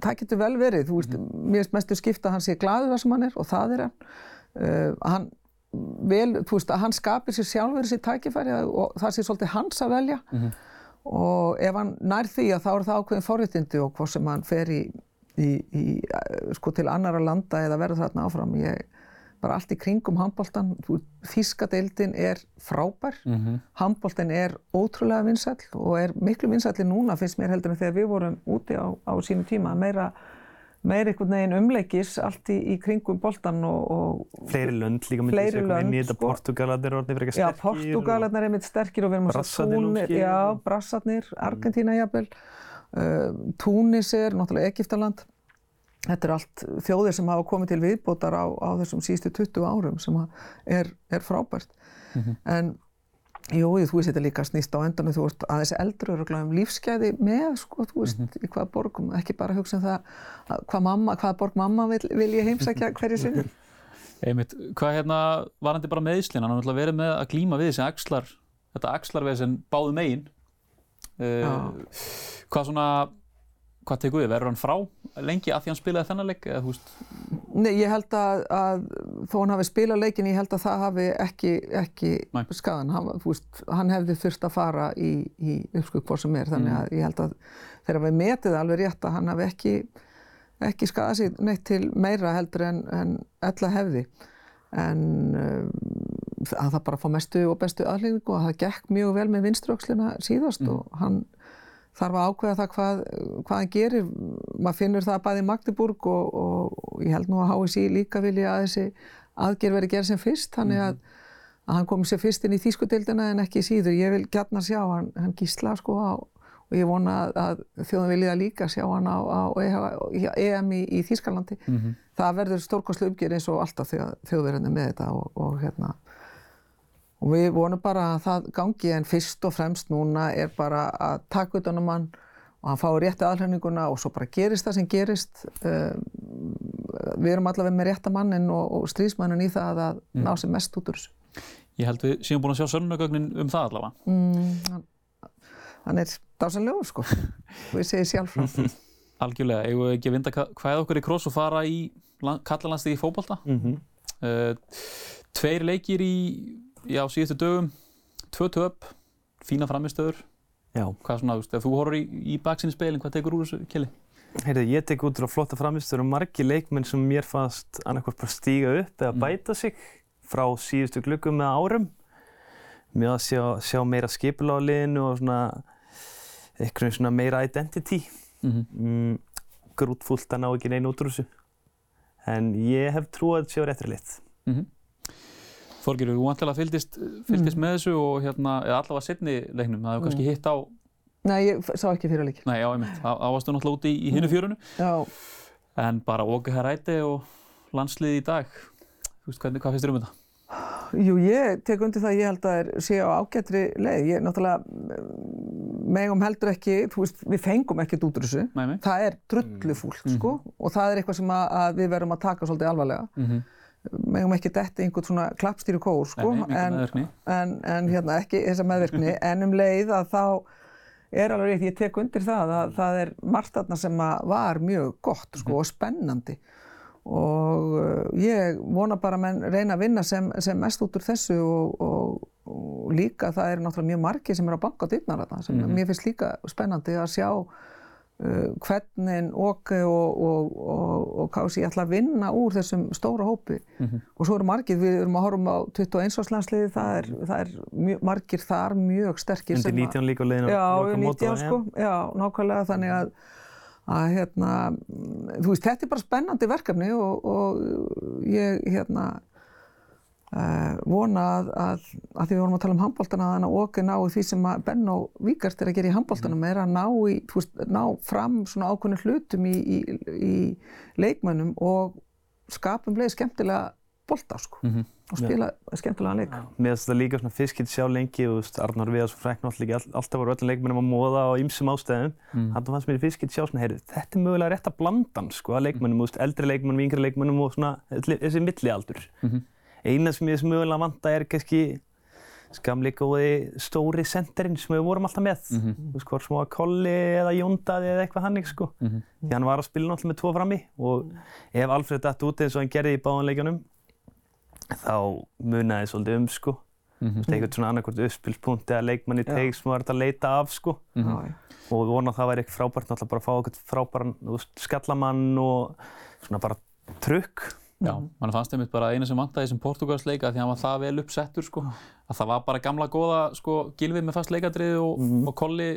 það getur vel verið, þú veist, mm. mér finnst mestu skipta að hann sé gladur það sem hann er og það er hann. Uh, hann vel, þú veist, að hann skapir sér sjálfur þessi tækifæri og það sé svolítið hans að velja mm -hmm. og ef hann nær því að þá er það ákveðin forréttindi og hvað sem hann fer í, í, í sko til annara landa eða verður þarna áfram. Ég, bara allt í kringum handbóltan, Þískadeildin er frábær, mm -hmm. handbóltan er ótrúlega vinsall og er miklu vinsallin núna finnst mér heldur en þegar við vorum úti á, á sínu tíma. Meira meir einhvern veginn umleikis allt í, í kringum boltan og, og fleiri lönd líka myndi sér komið inn í þetta. sko. Portugalarnir er orðið fyrir eitthvað sterkir Já, Portugalarnir er einmitt sterkir og við erum að svo túnir Já, Brassarnir, Argentína jafnvel. Uh, Túnis er, náttúrulega Egiptaland Þetta er allt þjóðir sem hafa komið til viðbótar á, á þessum sístu 20 árum sem er, er frábært. Mm -hmm. En jú, þú veist þetta líka snýst á endan þú veist að þessi eldru eru um lífsgæði með, sko, þú veist, mm -hmm. í hvaða borgum, ekki bara hugsa um það hvað mamma, hvaða borg mamma vil, vil ég heimsækja hverju sinni. *laughs* Einmitt, hvað hérna var hann bara meðslinn, hann har verið með að glíma við þessi axlar, þetta axlarveð sem báðu megin. Uh, hvað svona Hvað tegur þið? Verður hann frá lengi að því hann spilaði þennan leik? Nei, ég held að, að þó hann hafi spilað leikin, ég held að það hafi ekki, ekki skadan. Hann, veist, hann hefði þurft að fara í, í uppskug hvort sem er. Þannig mm. að ég held að þegar við metið alveg rétt að hann hafi ekki, ekki skadað sér neitt til meira heldur en, en ella hefði. En um, að það bara fá mestu og bestu aðlýningu og það gekk mjög vel með vinströkslina síðast mm. og hann þarf að ákveða það hvað, hvað hann gerir. Maður finnur það bæði í Magdeburg og, og, ég held nú að HSI líka vilja að þessi aðgerð veri gerð sem fyrst, þannig að, að hann komi sér fyrst inn í þýskudildina en ekki síður. Ég vil gætna sjá hann, hann gísla sko á, og ég vona að þjóðum vilja líka sjá hann á, á EM í, í Þýskalandi. Mm -hmm. Það verður stórkostlu uppgjör eins og alltaf þjóðverðinu með þetta og, og hérna og við vonum bara að það gangi en fyrst og fremst núna er bara að taka utan um hann og hann fái rétti aðhlæninguna og svo bara gerist það sem gerist. Uh, við erum allavega með rétta mannin og, og strísmannin í það að mm. ná sér mest út úr þessu. Ég held við séum búin að sjá sönnugögnin um það allavega. Mm, hann, hann er dásanlegur sko. *laughs* Ég segi sjálf frá Algjörlega, eigum við ekki að vinda hvað okkur í kross og fara í kallalandstíði fókbalta mm -hmm. uh, Tveir leikir í já, síðustu dögum, tvö töp, fína framistöður. Já. Hvað svona, þú veist, ef þú horfður í, í baksinni speilin, hvað tekur úr þessu keli? Heyrðu, ég tek út frá flotta framistöður og margi leikmenn sem mér fannst annarkvæmt bara stíga upp eða mm. bæta sig frá síðustu glöggum með árum. Mér að sjá, sjá meira skipula á liðinu og svona eitthvað svona meira identity. Mm -hmm. mm, grútfullt að ná ekki neina út úr þessu. En ég hef trúið að þetta séu réttri lit. -hmm. Þorgir, þú vantilega fylgist, fylgist mm. með þessu og hérna, eða allavega setni leiknum, það hefur kannski mm. hitt á... Nei, ég sá ekki fyrir leiknum. Nei, já, ég mynd, það varstu náttúrulega úti í, í hinnu mm. fjörunu. Já. En bara Óge Hæræti og landsliði í dag, þú veist, hvernig, hvað finnst þér um þetta? Jú, ég tek undir það að ég held að það sé á ágættri leið. Ég náttúrulega megum heldur ekki, þú veist, við fengum ekkert út úr þessu. Nei, nei. Það er drullufúlt, mm. sko, og það er eitthvað sem að, að við verum að taka svolítið alvarlega. Mm -hmm megum ekki detti einhvern svona klappstýru kór sko, en, en, en hérna ekki þessa meðvirkni, *laughs* en um leið að þá er alveg rétt, ég tek undir það að það er margt aðna sem að var mjög gott sko og spennandi. Og uh, ég vona bara að menn reyna að vinna sem, sem mest út úr þessu og, og, og líka það er náttúrulega mjög margi sem er á banka dýrnar þarna sem mm -hmm. mér finnst líka spennandi að sjá hvernig Åke og, og, og, og Kási ætla að vinna úr þessum stóra hópi. Og svo eru margir, við erum að horfum á 21 árslandsliði, það er, það er mjög, margir þar mjög sterkir Undir sem að- 19 líka Já, á við lokamót 19 og- sko, já, nákvæmlega þannig að, að hérna, þú veist, þetta er bara spennandi verkefni og, og ég hérna uh, vona að, að, að því við vorum að tala um handbóltana þannig að okkur ná því sem að Benno Víkart er að gera í handbóltanum er að ná, í, veist, ná fram svona ákveðnum hlutum í, í, í leikmönnum og skapum leið skemmtilega bolta sko og spila skemmtilega leik. Mér finnst þetta líka svona fiskilt sjá lengi og Arnar Viðars og Frank náttúrulega all, alltaf voru öllum leikmennum að móða á ýmsum ástæðum. Mm. Þannig fannst mér fiskilt sjá svona, heyrðu, þetta er mögulega rétt að blandan sko að veist, eldri leikmennum, yngri leikmennum og svona þessi millialdur. Mm Eina sem ég þess mögulega vanta er kannski skamli góði stóri senderinn sem við vorum alltaf með. Þú veist, hvort sem var Kolli eða Jóndaði eða eitthvað hannig sko. Því hann var að spila náttúrulega með tvo frammi og ef Alfred datt út eins og hann gerði í báðanleikjunum þá munaði svolítið um sko. Þú veist, eitthvað svona annarkvort uppspilspunkti eða leikmann í teig sem var hægt að leita af sko. Já. Og við vonum að það væri eitthvað frábært náttúrulega bara að fá eitthvað frábæran þú veist, skallamann og svona bara trukk. Já, mann fannst einmitt bara eina sem vantaði þessum Portugalsleika því að hann var það vel uppsettur sko. Að það var bara gamla góða sko gilfið með fast leikadrið og, og kolli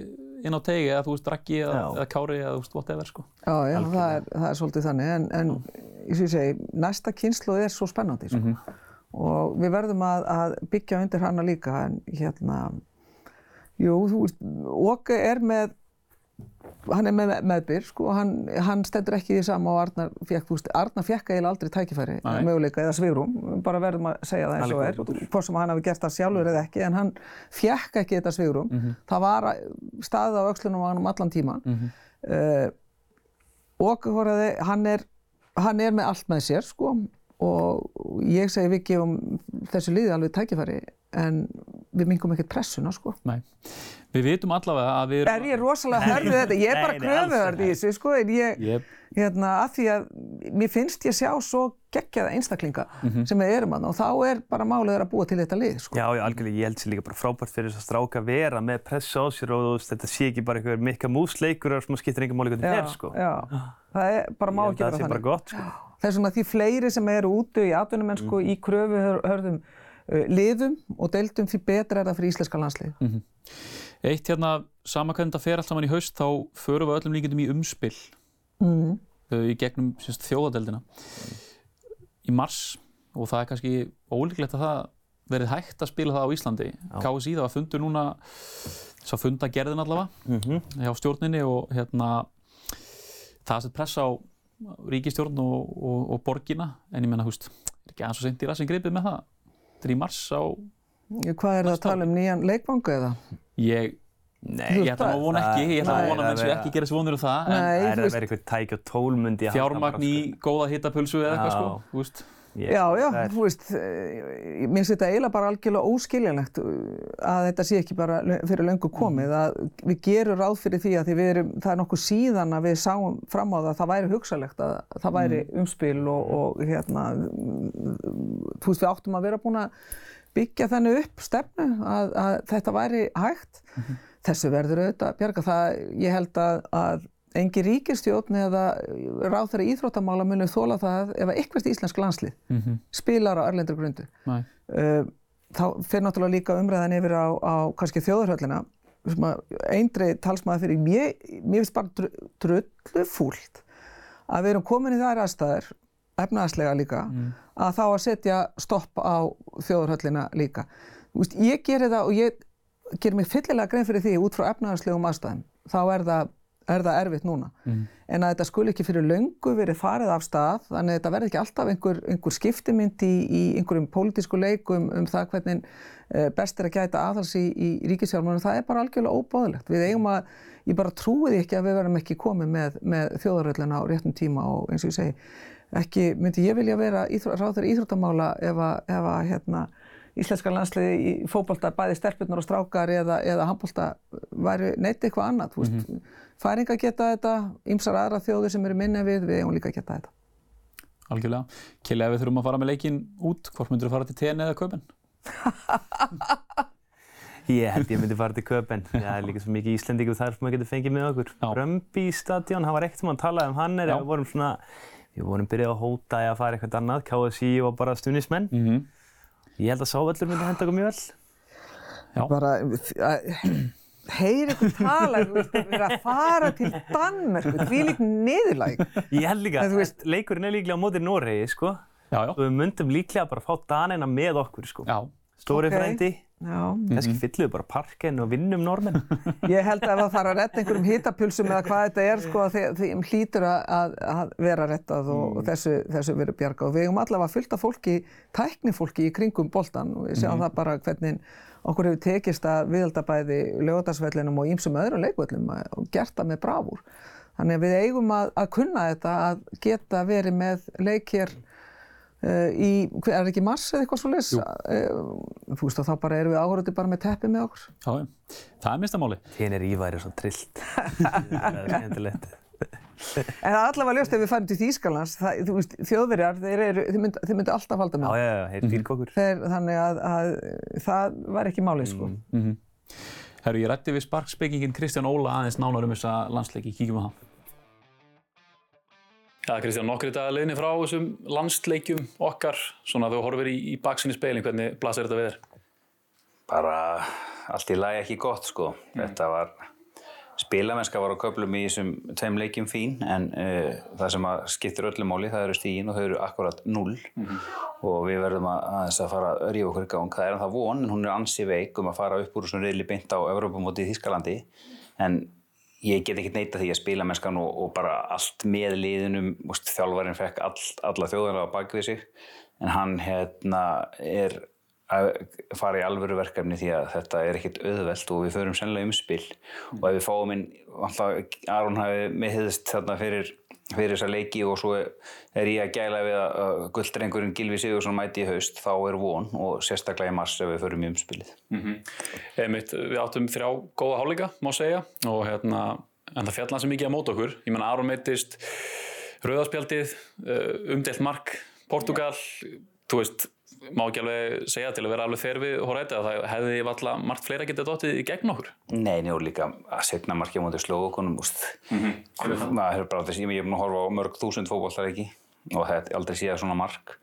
inn á tegi eða þú veist Raggi eða, eða Kári eða þú veist whatever sko. Já, já, það er, það er svolítið þannig, en, en ég segi, næsta kynslu er svo spennandi, sko. Og við verðum að, að byggja undir hana líka, en hérna, jú, þú veist, Åke er með, hann er með meðbyr, sko, hann, hann stendur ekki því sama og Arnar fekk, þú veist, Arnar fekk eiginlega aldrei tækifæri, Nei. möguleika eða svigrum, bara verðum að segja það eins og er, hvort sem hann hafi gert það sjálfur eða ekki, en hann fekk ekki þetta svigrum, það var staðið á öxlunum á hann um allan tíman. Uh, Åke Hóraði, hann er, hann er með allt með sér sko og ég segi við gefum þessu liði alveg tækifæri en við mingum ekkert pressuna sko. Nei. Við vitum allavega að við Er ég rosalega hörð við þetta? Ég er bara kröfuhörð í þessu sko en ég, Yep. hérna, að því að mér finnst ég sjá svo geggjaða einstaklinga sem við erum að og þá er bara málið er að búa til þetta lið sko. Já, já, algjörlega, ég held sér líka bara frábært fyrir þess að stráka að vera með pressu á sér og þetta sé ekki bara einhver mikka músleikur sem skiptir engum máli hvernig þetta er, sko. já, það er, bara má ekki vera þannig. Er svona því fleiri sem eru úti í atvinnumennsku í kröfuhörðum uh, liðum og deildum því betra er það fyrir íslenska landslið. Eitt hérna, sama hvernig þetta fer allt saman í haust þá förum við öllum líkindum í umspill Mm. uh, í gegnum sérst, þjóðadeldina í mars og það er kannski ólíklegt að það verið hægt að spila það á Íslandi. KSI það var fundur núna, þess að funda gerðin allavega Mhm. hjá stjórninni og hérna það sett pressa á ríkistjórn og, og, og borgina en ég menna, húst, er ekki aðeins og seint í rassin gripið með það? Þetta er í mars á, Hvað er það að tala um nýjan leikvangu eða? ég, Nei, ég ætla að vona ekki, ég ætla að vona séu er- ekki gera svo vonur um það, en Nei, Það er að veist- vera eitthvað tæki og tólmundi fjármagn í bara, góða hittapulsu eða eitthvað sko, þú veist. Ég- Já, já, er- þú veist, eh, mér finnst þetta eiginlega bara algjörlega óskiljanlegt uh, að þetta sé ekki bara fyrir löngu komið, að við gerum ráð fyrir því að því erum, það er nokkuð síðan að við sáum fram á það að það væri hugsalegt að það væri umspil og, og hérna, mm, þú veist, við áttum að vera búin að byggja þannig upp stefnu að, að þetta væri hægt. Þessu verður auðvitað að bjarga. Það, ég held að, að engi ríkistjórn eða ráð þeirra íþróttamála munum þóla það ef að eitthvað íslensk landslið Mhm. spilar á erlendri grundu. Nei. Uh, þá fer náttúrulega líka umræðan yfir á, á kannski þjóðarhöllina sem að eindri talsmaður fyrir mér, mér finnst bara dru- drullu fúlt að við erum komin í þær aðstæður efnaðslega líka að þá að setja stopp á þjóðarhöllina líka. Þú Veist, ég gerir það og ég gerir mig fyllilega grein fyrir því út frá efnaðslegum aðstæðum þá er það, er það erfitt núna. En að þetta skuli ekki fyrir löngu verið farið af stað þannig að þetta verði ekki alltaf einhver, einhver skiptimynd í, í einhverjum pólitísku leikum um það hvernig uh, best er að gæta aðhals í, í ríkisjálfmennum það er bara algjörlega óbáðilegt við eigum að, ég bara trúi því ekki að við verðum ekki komið með, með þjóðaröllina á réttum tíma og eins og ég segi ekki myndi ég vilja vera íþró, ráður íþróttamála ef að, ef að hérna, íslenska landsliði í fótbolta bæði stelpurnar og strákar eða, eða handbolta væri neitt eitthvað annað mm -hmm. færinga geta þetta, ymsar aðra þjóðir sem eru minni við, við eigum líka að geta þetta Algjörlega. Kili, ef við þurfum að fara með leikinn út, hvort myndur þú fara til TN eða Kaupin? *laughs* Ég held ég myndi fara til Köpen. Það er líka svo mikið Íslendingum þar sem maður getur fengið með okkur. Brömbi stadion, hann var ekkert sem hann talaði um hann er, við vorum svona, við vorum byrjað að hóta í að fara eitthvað annað, KSI var bara stunismenn. Mm -hmm. Ég held að Sávallur myndi henda okkur mjög vel. Já. Bara, *clears throat* heyr eitthvað tala, þú veist, að vera að fara til Danmörku, því lík niðurlæg. Ég held líka, þú veist, leikurinn er líklega á mótið Noregi, sko. Já, já. Og við myndum líklega bara að fá Danina með okkur, sko. Já. Stóri okay. frendi. Kannski mm -hmm. fyllum við bara parken og vinnum normenn. *laughs* Ég held að ef það þarf að retta einhverjum hitapulsum eða hvað þetta er, sko, þeim hlýtur að, að vera rettað og, mm. og þessu, þessu verið bjarga. Og við hefum allavega fullt af fólki, tæknifólki í kringum boltan og við sjáum mm. það bara hvernig okkur hefur tekist að viðhalda bæði lögadagsvellinum og ímsum öðrum leikvöllum og gert það með bravúr. Þannig að við eigum að, að kunna þetta, að geta verið með leikir í, er það ekki mars eða eitthvað svo les uh, þú veist að þá bara erum við áhörði bara með teppi með okkur. Já, það er mistamáli Hinn er íværi svo trillt. *laughs* Það er skemmtilegt. En það er allavega ljóst ef við færum til Þýskalands þjóðverjar, þeir, eru, þeir, myndi, þeir myndi alltaf halda með Já, já, já, þeir fyrir kokkur Þannig að, að það var ekki máli sko. mm -hmm. Herru, ég rætti við sparkspekingin Kristján Óla aðeins nánar um þessa landsleiki, kíkjum á það Já, Kristján, nokkur þetta leðni frá þessum landsleikjum okkar, svona þú horfir í, í baksinni speilin, hvernig blasir þetta við þér? Bara allt í lagi ekki gott, sko. Mm. Þetta var, spilamennska var á köflum í þessum tveim leikjum fín, en uh, það sem skiptir öllum móli, það eru stígin og þau eru akkurat null mm. og við verðum að, að þess að fara að rífa okkur í gang. Það er um það von, en hún er ansi veik um að fara upp úr svona reyðli beint á Evrópamóti í Þískalandi, en ég get ekki neita því að spila mennskan og, og bara allt með liðinum þjálfarinn fekk all, alla þjóðar á bakvið sig en hann hérna er að fara í alvöru verkefni því að þetta er ekkert auðvelt og við förum sennilega um spil mm. og ef við fáum inn alltaf Aron hafi meðhiðist þarna fyrir fyrir þessa leiki og svo er ég að gæla við að gulddrengurinn Gilvi Sigursson mæti í haust, þá er von og sérstaklega í mars ef við förum í umspilið. Mm -hmm. Einmitt, við áttum þrjá góða hálíka, má segja, og hérna, en það fjallan sem mikið á mót okkur. Ég menna, Aron meittist, Rauðarspjaldið, eh, umdelt mark, Portugal, þú veist, má ekki alveg segja til að vera alveg fer við horræti að það hefði alltaf margt fleira getið dóttið í gegn okkur? Nei, njó líka að segna markið á mótið slókunum mm -hmm. maður hefur bara síðan ég er búin að horfa á mörg þúsund fókbóltar ekki og það hefði aldrei síðan svona mark.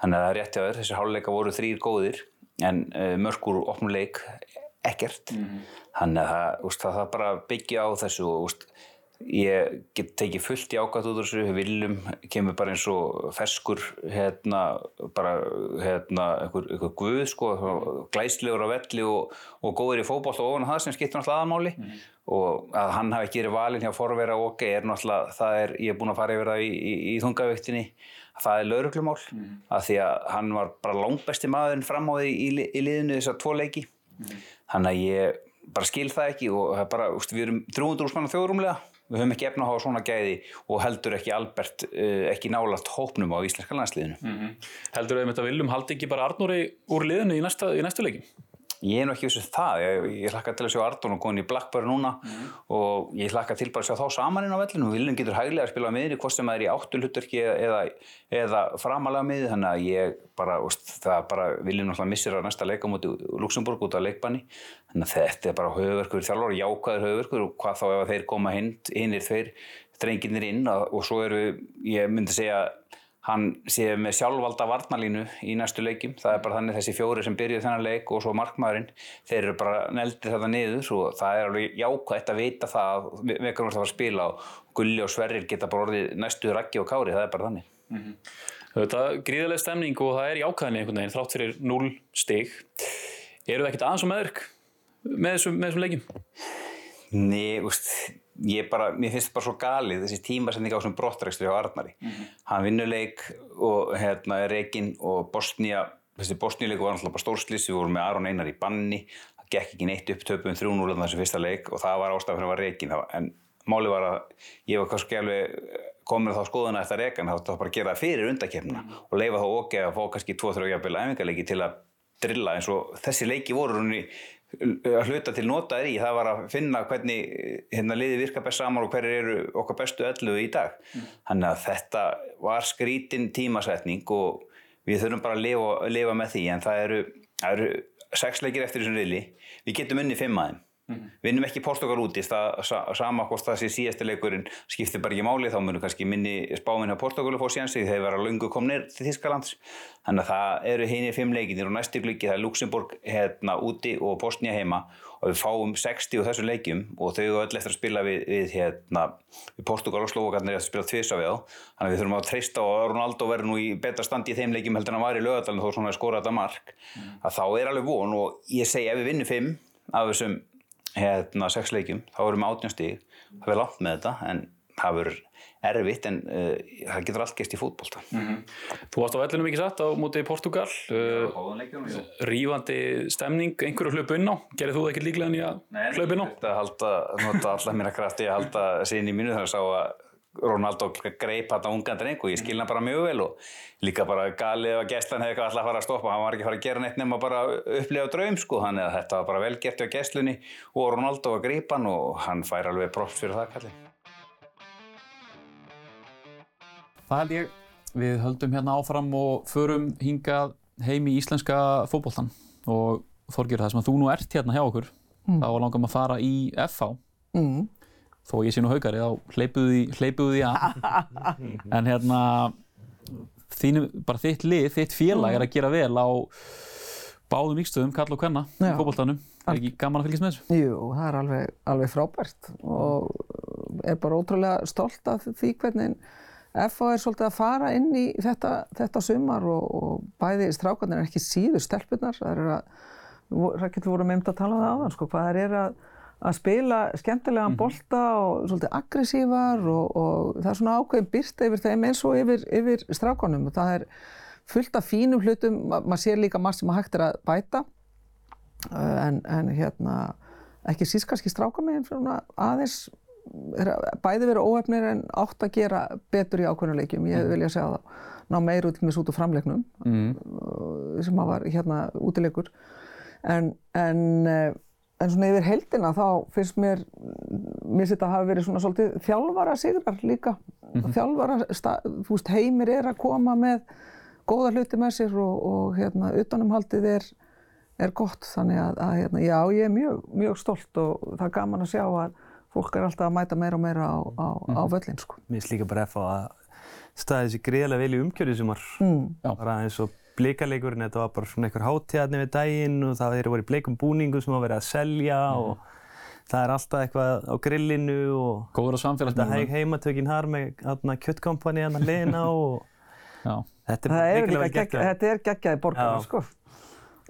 Þannig að það er rétti að þér, þessi háluleika voru þrýr góðir en uh, mörgur opnuleik ekkert. Mm -hmm. þannig að það, úst, það, það bara byggja á þessu og ég get tekið fullt í ákvæmt út úr þessu, Viljum kemur bara eins og ferskur hérna, bara hérna einhver, einhver guð sko, glæslegur á velli og, og góður í fókból og ofan það sem skiptir náttúrulega aðmáli mm. og að hann hafi ekki verið valin hjá forvera og ok, er náttúrulega, það er, ég er búin að fara yfir það í, í, í þungavíktinni, það er lauruglumál, mm. að því að hann var bara langt besti maðurinn fram á því í, í liðinu þessar tvo leiki, mm. þannig að ég bara skil það ekki og bara, við erum 300 úrsmann á þjóðrumlega við höfum ekki efna á svona gæði og heldur ekki Albert uh, ekki nálagt hópnum á íslenska landsliðinu. Mm -hmm. Heldur þau með þetta viljum haldi ekki bara Arnóri úr liðinu í, næsta, í næstu leikin? Ég er nú ekki vissið um það, ég, ég hlakka til að sjá Ardón og góðin í Blackburn núna mm. og ég hlakka til bara að sjá þá saman inn á vellinu. Viljum getur hæglega að spila á miðri, hvort sem það er í áttulhutverki eða, eða framalega miði, þannig að ég bara, það bara viljum náttúrulega missir á næsta leika mútið Luxemburg út af leikbanni. Þannig að þetta er bara höfverkur þjálfur, jákvæður höfverkur og hvað þá ef þeir koma hinn, hinn er þeir drengirnir inn og svo eru, ég myndi segja hann sé með sjálfvalda varnalínu í næstu leikim, það er bara þannig þessi fjóri sem byrjuð þennan leik og svo markmaðurinn þeir eru bara neldið þetta niður og það er alveg jákvægt að vita það að við alltaf að fara að spila og Gulli og Sverrir geta bara orðið næstu Raggi og Kári, það er bara þannig mm -hmm. Þetta er gríðarlega stemning og það er jákvæðinni einhvern veginn þrátt fyrir 0 stig eru það ekkert aðeins og meðverk með þessum, með þessum leikim? Nei, úst ég bara, mér finnst þetta bara svo galið þessi tímasending á svona brottrækstri á Arnari mm -hmm. hann vinnuleik og hérna er Reykján og Bosnia þessi Bosníuleiku var náttúrulega bara stórslis við vorum með Aron Einar í banni það gekk ekki neitt upp töpum 3-0 þessu fyrsta leik og það var ástafn fyrir að vera Reykján en máli var að ég var kannski alveg komin þá skoðuna eftir Reykján þá bara gera það fyrir undakefna mm -hmm. og leifa þá okki að fá kannski 2-3 jafnvel æfingarleiki til að drilla eins og þessi leiki voru að hluta til notaður í. Það var að finna hvernig hérna, liði virka best saman og hverju eru okkar bestu öllu í dag. Mm. þannig að þetta var skrítin tímasetning og við þurfum bara að lifa, lifa með því. En það eru það eru sex leikir eftir þessum riðli, við getum unni fimm að þeim. Vinnum ekki Portugal úti, það, sa, sama hvort það sé síðasti leikurinn skiptir bara ekki máli, þá munum kannski minni spáminn á Portugal að fá síðansi þegar þeir vera lungu komnir til Þískalands. Þannig að það eru hinir fimm leikinir og næstu gliki það er Luxemburg hérna úti og Bosnia heima og við fáum 60 úr þessum leikjum og þau eru öll eftir að spila við, við, hérna, við Portugal og Slovakarnir eftir að spila tvisa við á. Þannig að við þurfum að treysta og Ronaldo verður nú í betra standi í þeim leikjum heldur en að var í lögadalinn þó svona að skora þetta mark. Mm. Að þá er alveg von og ég segi ef við vinnum fimm af þessum hérna sex leikjum, þá erum við átjón stíg það verður langt með þetta en það verður erfitt en uh, það getur allt gæst í fútbolta mm -hmm. Þú varst á vellinu mikið satt á móti Portugal uh, rífandi stemning einhverju hlaup inn á, gerði þú ekkert líklega en ég að hlaup inn á? Nei, þetta halda, nota allar mína krafti að halda síðan í mínu þar að sá að Ronaldo greip þetta ungan dreng og ég skilna bara mjög vel og líka bara galið að gæslan hefði eitthvað alltaf að fara að stoppa hann var ekki að fara að gera neitt nema bara upplifa draum sko, þannig að þetta var bara vel gert á gæslunni og Ronaldo var greipan og hann fær alveg props fyrir það kalli. Það held ég. Við höldum hérna áfram og förum hingað heim í íslenska fókbóltan og Þorgjur það sem að þú nú ert hérna hjá okkur mm. þá langum að fara í FH mm þó ég sé nú haugari þá hleypuðu því að. *laughs* En hérna þínu, bara þitt lið, þitt félag er að gera vel á báðum ykkstöðum, kall og kvenna í fólkváltanum er ekki gaman að fylgjast með þessu? Jú, það er alveg, alveg frábært og er bara ótrúlega stolt af því hvernig FH er svolítið að fara inn í þetta, þetta sumar og, og bæði strákarnir er ekki síður stelpunar það er að, rækkilt voru meimt að tala um það áðan sko, hvað það er að að spila skemmtilegan mm -hmm. bolta og svolítið aggressívar og, og það er svona ákveðin byrst yfir þeim eins og yfir, yfir strákonum og það er fullt af fínum hlutum, Ma, maður sér líka margt sem maður hægt er að bæta uh, en, en hérna ekki síst kannski strákamegin aðeins bæði verið óhefnir en átt að gera betur í ákveðnuleikjum, ég mhm. viljað segja það ná meir út með út úr framleiknum mm. sem var hérna útilegur en, en uh, En svona yfir heldina þá finnst mér, mér þetta að hafa verið svona svolítið þjálfara sigrar líka. Mm -hmm. Þjálfara, þú veist, heimir er að koma með góða hluti með sér og, og hérna, utanumhaldið er, er gott. Þannig að, að hérna, já, ég er mjög, mjög stolt og það er gaman að sjá að fólk er alltaf að mæta meira og meira á, á, mm -hmm. á völlin, sko. Mér finnst líka bara eftir að staði þessi greiðlega vel í umkjörðu sem var mm. bara eins og blíkaleikurinn, þetta var bara svona einhver hátíðarni við daginn og það eru verið bleikum búningu sem var verið að selja mm. og það er alltaf eitthvað á grillinu og góður á samfélagsmiðlum. Þetta heimatökinn har með kjöttkompani að leina *laughs* og þetta er mikilvægt gert. Þetta er geggjaði borgarna sko.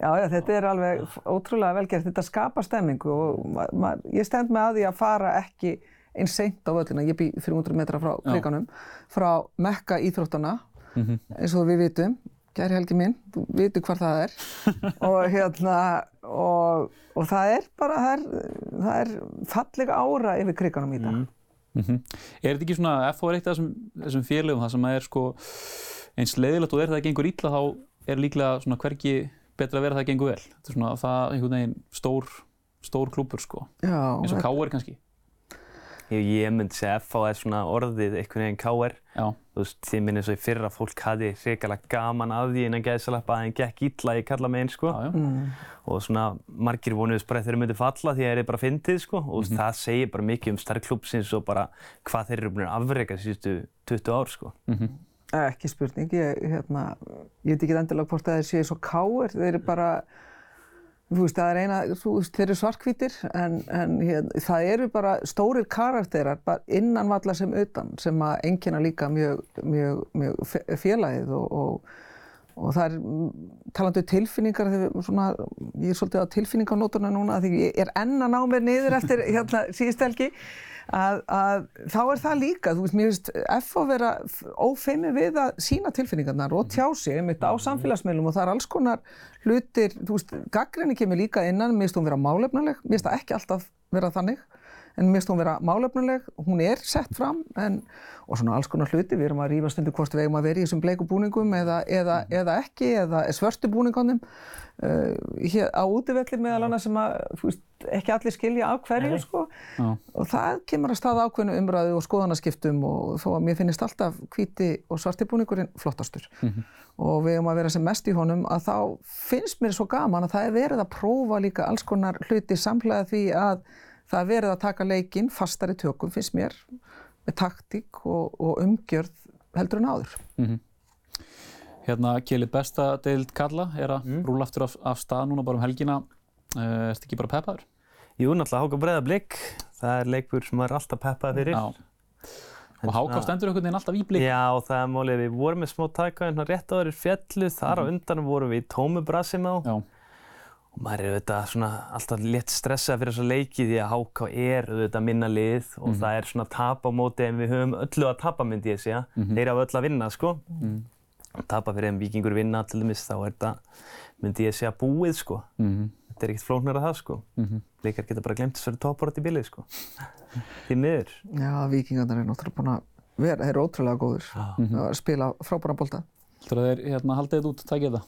Já, já, þetta er alveg ótrúlega vel gert. Þetta skapar stemmingu og ég stend með að því að fara ekki eins seint á völlina. Ég bý 300 metra frá kriganum, frá Mekka íþróttana mm -hmm. eins og við vitum Gæri helgi minn, þú vitur hvað það er *laughs* og hérna og, og það er bara, það er, er fallega ára yfir kriganum í dag. Mm. Mm -hmm. Er þetta ekki svona, FO er eitt af þessum, þessum félögum það sem er sko eins leiðilegt og er það að gengur ítla þá er líklega svona hverki betra að vera það að gengur vel. Þetta er svona það einhvern veginn stór, stór klúpur sko, Já, eins og K.R. kannski. Ég myndi segja að FH er svona orðið einhvern veginn K.R. Þú veist, því minn eins og í fyrra fólk hafði hrigalega gaman af því innan geðsalappa að henn gekk illa í kalla meginn, sko. Já, já. Mm. Og svona margir vonuðs bara þeir myndi falla því að þeir er bara fyndið, sko. Og mm -hmm. það segir bara mikið um starf klúpsins og bara hvað þeir eru búin að afreika síðustu 20 ár, sko. Mm -hmm. Ekki spurning. Ég, hérna, ég veit ekki endilega hvort að þeir séu svo K.R. Þeir eru bara veist, það er eina, þú veist, þeir eru svartkvítir en, en hér, það eru bara stórir karakterar bara innan valla sem utan sem að engina líka mjög, mjög, mjög félagið og, og, og það er talandu um tilfinningar, svona, ég er svolítið á tilfinningarnóturna núna því ég er enn að ná mér niður eftir hérna síðustelgi að, að þá er það líka, þú veist, mér finnst F að vera ófeimi við að sína tilfinningarnar og tjá sig einmitt á samfélagsmiðlum og það er alls konar hlutir, þú veist, gaggrinni kemur líka innan, mér finnst hún vera málefnuleg, mér finnst það ekki alltaf vera þannig, en mér finnst hún vera málefnuleg, hún er sett fram en, og svona alls konar hluti, við erum að rífa stundu hvort við eigum að vera í þessum bleiku búningum eða, eða, eða ekki, eða svörtu búningunum uh, hér á útivelli meðal annars sem að veist, ekki allir skilja af hverju sko. og það kemur að staða ákveðinu umræðu og skoðanaskiptum og þó að mér finnist alltaf hvíti og svarti búningurinn flottastur. Mm -hmm. og við erum að vera sem mest í honum að þá finnst mér svo gaman að það er verið að prófa líka alls konar hluti samlega því að það er verið að taka leikinn fastari tökum finnst mér með taktík og, og umgjörð heldur en áður. Mm -hmm. Hérna, Kjeli, besta deild Kalla er að mm. rúla aftur af, af stað núna bara um helgina. Uh, er þetta ekki bara peppaður? Jú, náttúrulega Háka Breiðablík. Það er leikur sem er alltaf peppað fyrir. Já. Og Háka stendur einhvern veginn alltaf í blík. Já, það er mólið. Við vorum með smá tæka hérna rétt á þeirri fjallu. Þar mm. á mhm. undan vorum við í tómu brassim á. Og maður er auðvitað svona alltaf létt stressað fyrir þessa leiki því að Háka er auðvitað minna lið og mm. það er svona tap á móti en við höfum öllu að tapa myndi ég segja. -hmm. Þeir hafa öll að vinna sko. Mm tapa fyrir þeim vikingur vinna til dæmis þá er þetta, myndi ég segja, búið sko. Mm -hmm. Þetta er ekkert flóknar að það sko. Mm -hmm. Leikar geta bara glemt þess að vera toppárat í bilið sko. *laughs* Því miður. Já, vikingarnir er náttúrulega búin að vera, þeir eru ótrúlega góður mm -hmm. að spila frábæra bólta. Þú veist að þeir hérna, haldið þetta út, tækið það?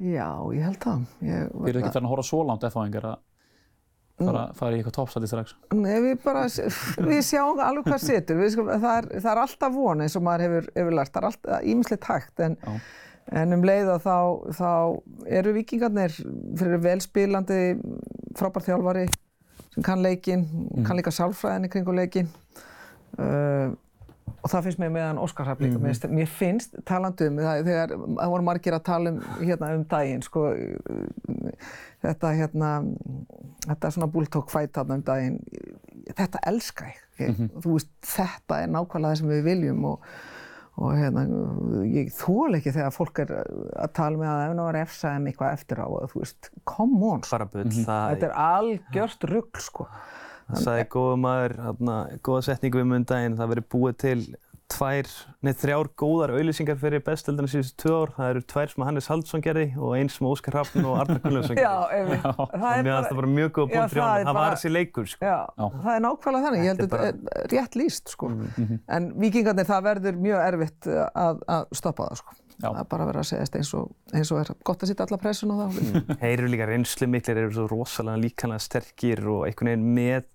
Já, ég held það. Þið eru ekki þarna að horfa svo langt eftir að fara, fara í eitthvað toppstætti strax? Nei, við bara, við sjáum alveg hvað setur, sko, það, er, það er alltaf von eins og maður hefur, hefur lært, það er alltaf ímislegt hægt en, en um leið að þá, þá eru vikingarnir fyrir velspílandi frábært þjálfari sem kann leikin, mm. kann líka sálfræðinni kring leikin uh, og það finnst mér meðan Óskar Hrapp líka, mm -hmm. mér finnst talandum, það, þegar það voru margir að tala um hérna um daginn, sko, þetta hérna, þetta svona búltók fæt þarna um daginn, þetta elska ég, mm -hmm. þú veist, þetta er nákvæmlega það sem við viljum og, og hérna, ég þól ekki þegar fólk er að tala með að ef það var efsaðum eitthvað eftir á og þú veist, come on, mm -hmm. þetta er algjört rugg, sko. Það sagði góða maður, hérna, góða setningu um undaginn, það verið búið til tvær, nei þrjár góðar auðlýsingar fyrir bestöldina síðustu tvö ár. Það eru tvær sem Hannes Haldsson gerði og eins sem Óskar Hafn og Arnar Gunnlaugsson gerði. Já, einmitt. Og mér finnst það bara mjög góð búin hann. Það var þessi leikur, sko. Já, já, það er nákvæmlega þannig. Ég held að þetta bara... er rétt líst, sko. Mm -hmm. En vikingarnir, það verður mjög erfitt að, að stoppa það, sko. Já. Það er bara að vera að segja eins og, eins og er gott að sýta alla pressun á það. Mm. Þeir eru líka reynslu miklir, þeir eru svo rosalega líkanlega sterkir og einhvern veginn með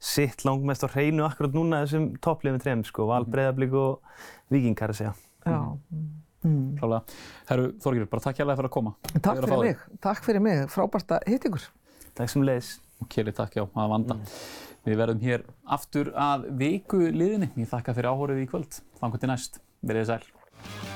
sitt langmest á hreinu akkurat núna þessum toppliðum trefn sko, Val, mhm. Breiðablík og Vikingar að segja. Já. Mm. Klálega. Herru Þorgjur, bara takk hjálpa fyrir að koma. Takk fyrir mig, takk fyrir mig, frábært að hitt ykkur. Takk sem leiðis. Kjeli, takk já, að vanda. Mm. Við verðum hér aftur að viku liðinni. Ég þakka fyrir áhórið í kvöld. Þannig til næst. Verðið sæl.